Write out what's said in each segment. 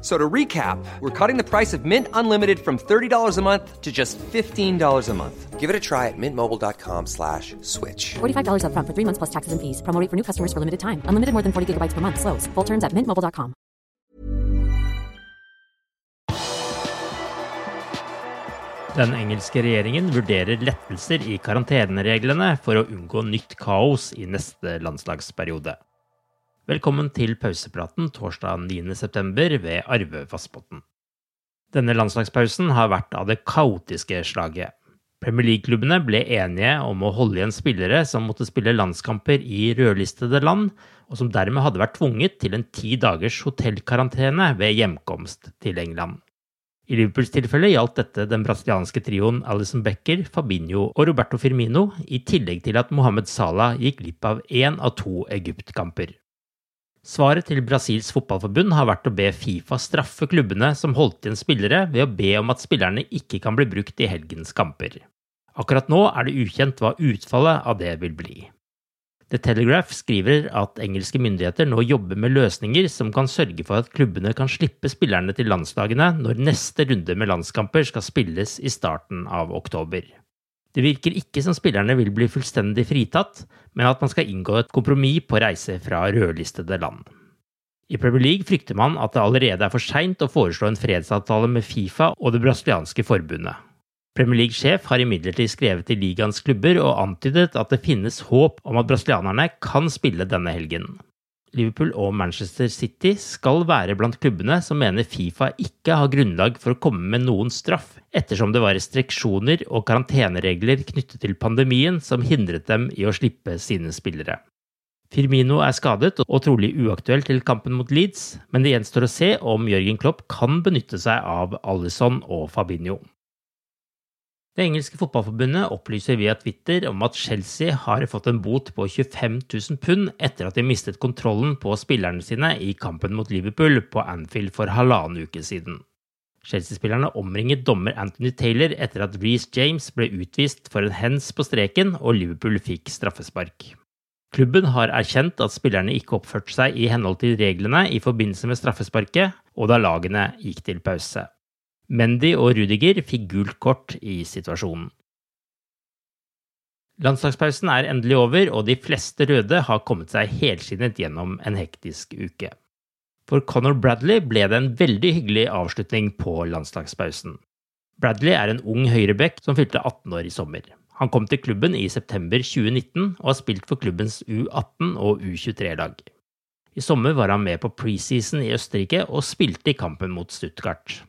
So to recap, we're cutting the price of Mint Unlimited from $30 a month to just $15 a month. Give it a try at mintmobile.com slash switch. $45 upfront for three months plus taxes and fees. Promo for new customers for limited time. Unlimited more than 40 gigabytes per month. Slows. Full terms at mintmobile.com. Den engelske regjeringen vurderer lettelser i karantenereglene for å unngå nytt kaos i neste landslagsperiode. Velkommen til pausepraten torsdag 9.9. ved Arve Vassbotn. Denne landslagspausen har vært av det kaotiske slaget. Premier League-klubbene ble enige om å holde igjen spillere som måtte spille landskamper i rødlistede land, og som dermed hadde vært tvunget til en ti dagers hotellkarantene ved hjemkomst til England. I Liverpools tilfelle gjaldt dette den brasilianske trioen Alison Becker, Fabinho og Roberto Firmino, i tillegg til at Mohammed Salah gikk glipp av én av to Egypt-kamper. Svaret til Brasils fotballforbund har vært å be Fifa straffe klubbene som holdt igjen spillere, ved å be om at spillerne ikke kan bli brukt i helgens kamper. Akkurat nå er det ukjent hva utfallet av det vil bli. The Telegraph skriver at engelske myndigheter nå jobber med løsninger som kan sørge for at klubbene kan slippe spillerne til landslagene når neste runde med landskamper skal spilles i starten av oktober. Det virker ikke som spillerne vil bli fullstendig fritatt, men at man skal inngå et kompromiss på reise fra rødlistede land. I Premier League frykter man at det allerede er for seint å foreslå en fredsavtale med Fifa og det brasilianske forbundet. Premier League-sjef har imidlertid skrevet til ligaens klubber og antydet at det finnes håp om at brasilianerne kan spille denne helgen. Liverpool og Manchester City skal være blant klubbene som mener Fifa ikke har grunnlag for å komme med noen straff, ettersom det var restriksjoner og karanteneregler knyttet til pandemien som hindret dem i å slippe sine spillere. Firmino er skadet og trolig uaktuell til kampen mot Leeds, men det gjenstår å se om Jørgen Klopp kan benytte seg av Alison og Fabinho. Det engelske fotballforbundet opplyser via Twitter om at Chelsea har fått en bot på 25 000 pund etter at de mistet kontrollen på spillerne sine i kampen mot Liverpool på Anfield for halvannen uke siden. Chelsea-spillerne omringet dommer Anthony Taylor etter at Reece James ble utvist for en hens på streken og Liverpool fikk straffespark. Klubben har erkjent at spillerne ikke oppførte seg i henhold til reglene i forbindelse med straffesparket, og da lagene gikk til pause. Mendy og Rudiger fikk gult kort i situasjonen. Landslagspausen er endelig over, og de fleste røde har kommet seg helskinnet gjennom en hektisk uke. For Conor Bradley ble det en veldig hyggelig avslutning på landslagspausen. Bradley er en ung høyreback som fylte 18 år i sommer. Han kom til klubben i september 2019 og har spilt for klubbens U18 og U23-lag. I sommer var han med på preseason i Østerrike og spilte i kampen mot Stuttgart.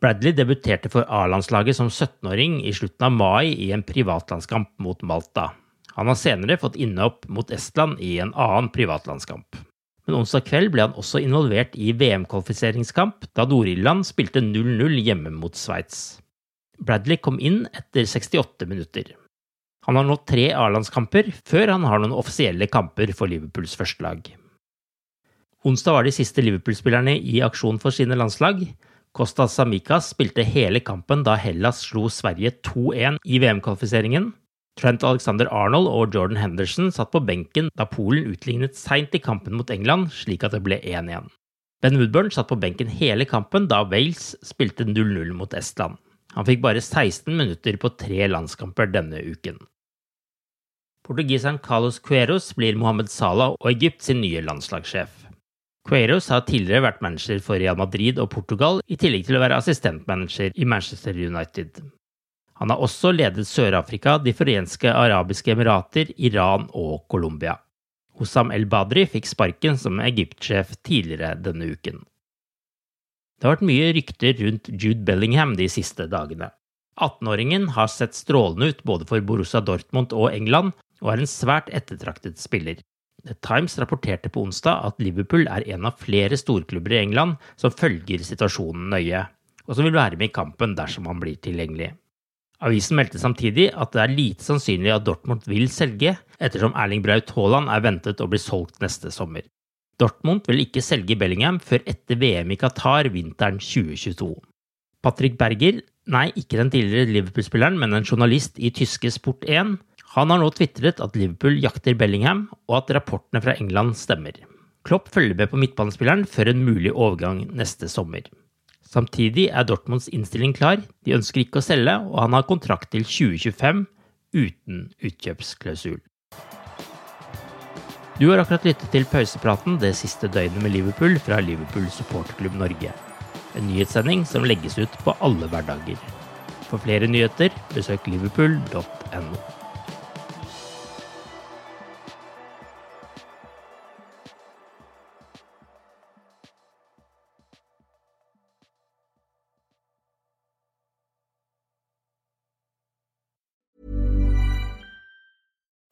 Bradley debuterte for A-landslaget som 17-åring i slutten av mai i en privatlandskamp mot Malta. Han har senere fått innhopp mot Estland i en annen privatlandskamp. Men onsdag kveld ble han også involvert i VM-kvalifiseringskamp da Nord-Irland spilte 0-0 hjemme mot Sveits. Bradley kom inn etter 68 minutter. Han har nå tre A-landskamper, før han har noen offisielle kamper for Liverpools førstelag. Onsdag var de siste Liverpool-spillerne i aksjon for sine landslag. Kostas Samikas spilte hele kampen da Hellas slo Sverige 2-1 i VM-kvalifiseringen. Trent Alexander Arnold og Jordan Henderson satt på benken da Polen utlignet seint i kampen mot England, slik at det ble 1-1. Ben Woodburn satt på benken hele kampen da Wales spilte 0-0 mot Estland. Han fikk bare 16 minutter på tre landskamper denne uken. Portugiseren Carlos Cueros blir Mohammed Salah og Egypt sin nye landslagssjef. Queiros har tidligere vært manager for Real Madrid og Portugal, i tillegg til å være assistentmanager i Manchester United. Han har også ledet Sør-Afrika, De forenske arabiske emirater, Iran og Colombia. Hossam El Badri fikk sparken som Egypt-sjef tidligere denne uken. Det har vært mye rykter rundt Jude Bellingham de siste dagene. 18-åringen har sett strålende ut både for Borussia Dortmund og England, og er en svært ettertraktet spiller. The Times rapporterte på onsdag at Liverpool er en av flere storklubber i England som følger situasjonen nøye, og som vil være med i kampen dersom han blir tilgjengelig. Avisen meldte samtidig at det er lite sannsynlig at Dortmund vil selge, ettersom Erling Braut Haaland er ventet å bli solgt neste sommer. Dortmund vil ikke selge Bellingham før etter VM i Qatar vinteren 2022. Patrick Berger, nei, ikke den tidligere Liverpool-spilleren, men en journalist i tyske Sport1, han har nå tvitret at Liverpool jakter Bellingham, og at rapportene fra England stemmer. Klopp følger med på midtbanespilleren før en mulig overgang neste sommer. Samtidig er Dortmunds innstilling klar, de ønsker ikke å selge, og han har kontrakt til 2025 uten utkjøpsklausul. Du har akkurat lyttet til pausepraten det siste døgnet med Liverpool fra Liverpool supporterklubb Norge. En nyhetssending som legges ut på alle hverdager. For flere nyheter, besøk liverpool.no.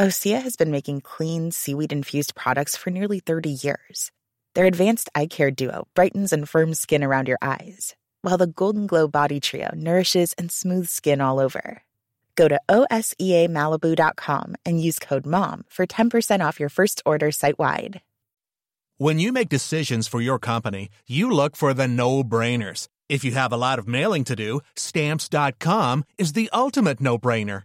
Osea has been making clean, seaweed infused products for nearly 30 years. Their advanced eye care duo brightens and firms skin around your eyes, while the Golden Glow Body Trio nourishes and smooths skin all over. Go to OSEAMalibu.com and use code MOM for 10% off your first order site wide. When you make decisions for your company, you look for the no brainers. If you have a lot of mailing to do, stamps.com is the ultimate no brainer.